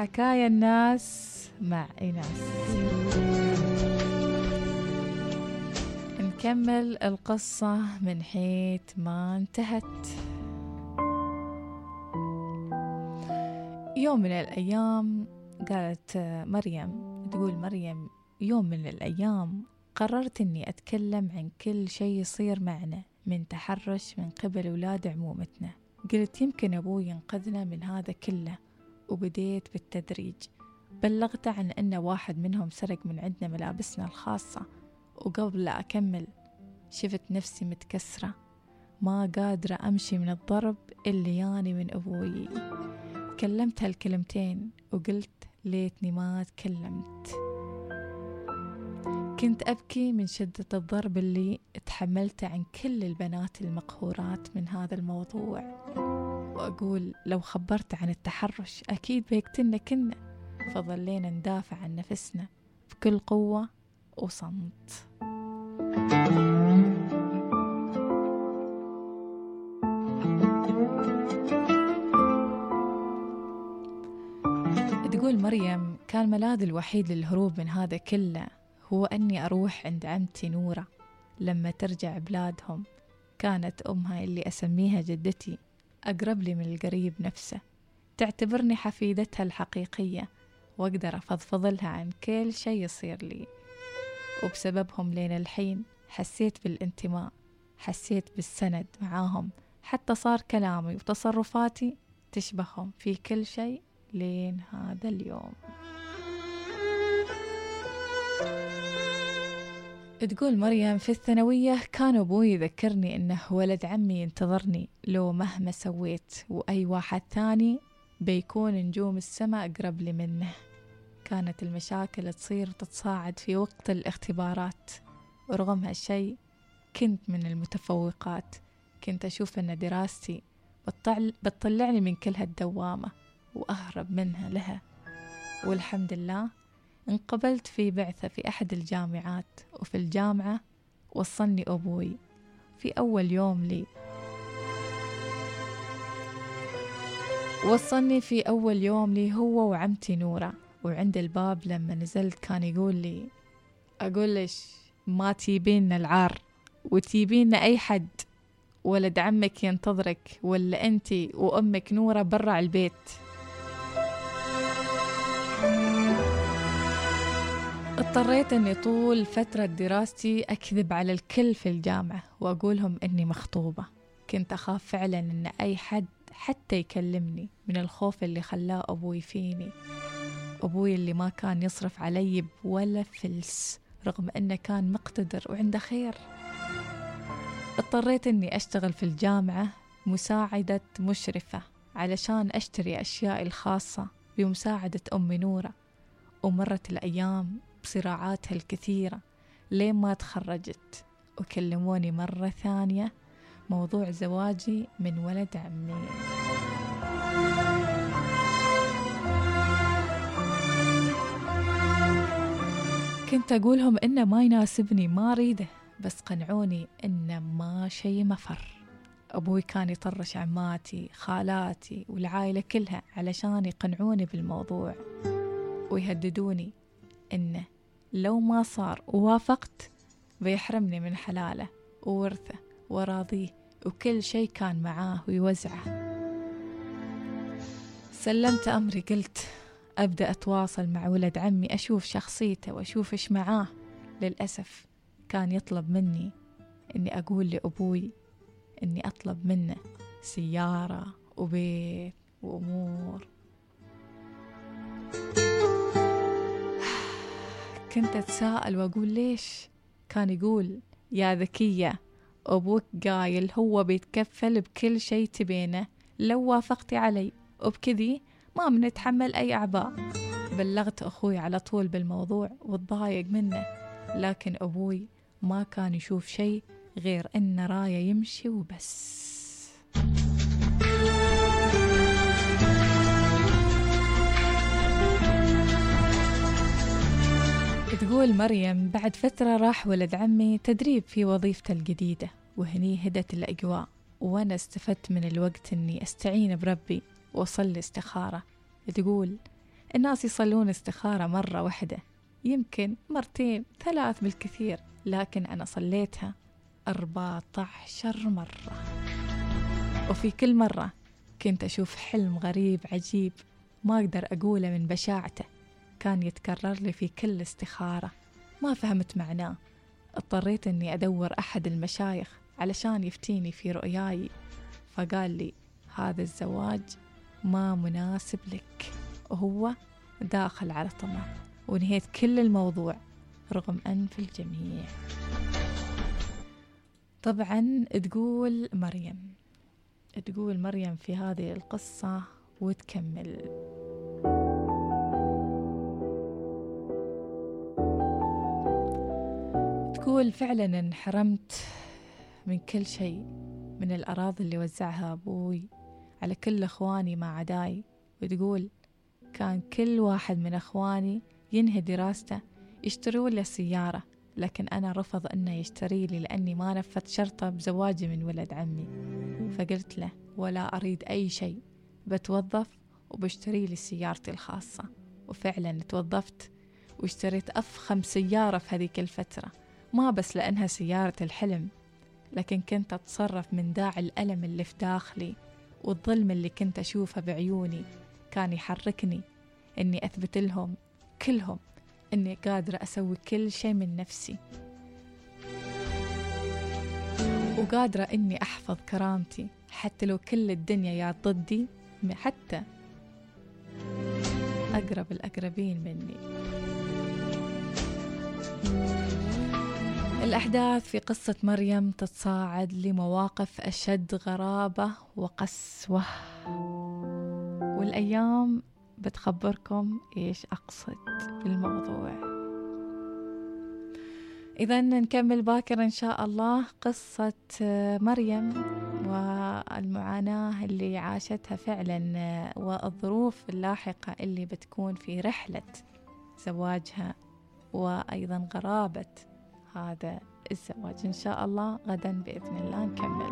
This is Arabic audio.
حكايا الناس مع إيناس. نكمل القصة من حيث ما انتهت. يوم من الأيام قالت مريم تقول مريم يوم من الأيام قررت أني أتكلم عن كل شيء يصير معنا من تحرش من قبل أولاد عمومتنا. قلت يمكن أبوي ينقذنا من هذا كله وبديت بالتدريج. بلغته عن أن واحد منهم سرق من عندنا ملابسنا الخاصة وقبل لا أكمل شفت نفسي متكسرة. ما قادرة أمشي من الضرب اللي ياني من أبوي. كلمت هالكلمتين وقلت ليتني ما تكلمت. كنت أبكي من شدة الضرب اللي تحملته عن كل البنات المقهورات من هذا الموضوع. وأقول لو خبرت عن التحرش أكيد بيقتلنا كنا. فظلينا ندافع عن نفسنا بكل قوة وصمت. تقول مريم كان ملاذي الوحيد للهروب من هذا كله هو أني أروح عند عمتي نورة. لما ترجع بلادهم كانت أمها اللي أسميها جدتي أقرب لي من القريب نفسه. تعتبرني حفيدتها الحقيقية وأقدر أفضفض لها عن كل شي يصير لي. وبسببهم لين الحين حسيت بالانتماء حسيت بالسند معاهم. حتى صار كلامي وتصرفاتي تشبههم في كل شيء لين هذا اليوم. تقول مريم في الثانوية كان أبوي يذكرني إنه ولد عمي ينتظرني. لو مهما سويت وأي واحد ثاني بيكون نجوم السماء أقرب لي منه. كانت المشاكل تصير وتتصاعد في وقت الاختبارات. ورغم هالشي كنت من المتفوقات. كنت أشوف أن دراستي بتطلعني من كل هالدوامة وأهرب منها لها. والحمد لله انقبلت في بعثة في أحد الجامعات وفي الجامعة وصلني أبوي في أول يوم لي. وصلني في أول يوم لي هو وعمتي نورة وعند الباب لما نزلت كان يقول لي أقول لش ما تيبين العار؟ وتيبين أي حد؟ ولد عمك ينتظرك ولا أنتي وأمك نورة برا البيت. اضطريت أني طول فترة دراستي أكذب على الكل في الجامعة وأقولهم أني مخطوبة. كنت أخاف فعلا أن أي حد حتى يكلمني من الخوف اللي خلاه أبوي فيني. أبوي اللي ما كان يصرف علي ولا فلس رغم أنه كان مقتدر وعنده خير. اضطريت أني أشتغل في الجامعة مساعدة مشرفة علشان أشتري أشيائي الخاصة بمساعدة أمي نورة. ومرت الأيام بصراعاتها الكثيرة لين ما تخرجت؟ وكلموني مرة ثانية. موضوع زواجي من ولد عمي. كنت أقولهم إنه ما يناسبني ما أريده بس قنعوني إنه ما شي مفر. أبوي كان يطرش عماتي خالاتي والعائلة كلها علشان يقنعوني بالموضوع. ويهددوني إنه لو ما صار ووافقت بيحرمني من حلاله وورثه وراضيه وكل شي كان معاه ويوزعه. سلمت أمري قلت أبدأ أتواصل مع ولد عمي أشوف شخصيته وأشوف إيش معاه. للأسف كان يطلب مني إني أقول لأبوي إني أطلب منه سيارة وبيت وأمور. كنت أتساءل وأقول ليش؟ كان يقول يا ذكية أبوك قايل هو بيتكفل بكل شي تبينه لو وافقتي علي وبكذي ما بنتحمل أي أعباء بلغت أخوي على طول بالموضوع وتضايق منه لكن أبوي ما كان يشوف شي غير إن راية يمشي وبس. تقول مريم بعد فترة راح ولد عمي تدريب في وظيفته الجديدة وهني هدت الأجواء وأنا استفدت من الوقت أني أستعين بربي وأصلي استخارة. تقول الناس يصلون استخارة مرة واحدة يمكن مرتين ثلاث بالكثير لكن أنا صليتها أربعة عشر مرة. وفي كل مرة كنت أشوف حلم غريب عجيب ما أقدر أقوله من بشاعته. كان يتكرر لي في كل استخارة. ما فهمت معناه. اضطريت أني أدور أحد المشايخ علشان يفتيني في رؤياي. فقال لي هذا الزواج ما مناسب لك. وهو داخل على طمع. ونهيت كل الموضوع رغم أنف الجميع. طبعا تقول مريم. تقول مريم في هذه القصة وتكمل. تقول فعلا انحرمت من كل شيء من الأراضي اللي وزعها أبوي. على كل إخواني ما عداي. وتقول كان كل واحد من إخواني ينهي دراسته يشترون له سيارة. لكن أنا رفض أنه يشتري لي لأني ما نفذت شرطة بزواجي من ولد عمي. فقلت له ولا أريد أي شيء بتوظف وبشتري لي سيارتي الخاصة. وفعلا توظفت واشتريت أفخم سيارة في هذيك الفترة. ما بس لأنها سيارة الحلم لكن كنت أتصرف من داعي الألم اللي في داخلي والظلم اللي كنت أشوفه بعيوني كان يحركني إني أثبت لهم كلهم إني قادرة أسوي كل شيء من نفسي وقادرة إني أحفظ كرامتي حتى لو كل الدنيا يا ضدي حتى أقرب الأقربين مني. الأحداث في قصة مريم تتصاعد لمواقف أشد غرابة وقسوة. والأيام بتخبركم إيش أقصد بالموضوع. إذا نكمل باكر إن شاء الله قصة مريم والمعاناة اللي عاشتها فعلا والظروف اللاحقة اللي بتكون في رحلة زواجها وأيضا غرابة هذا الزواج إن شاء الله غدا بإذن الله نكمل.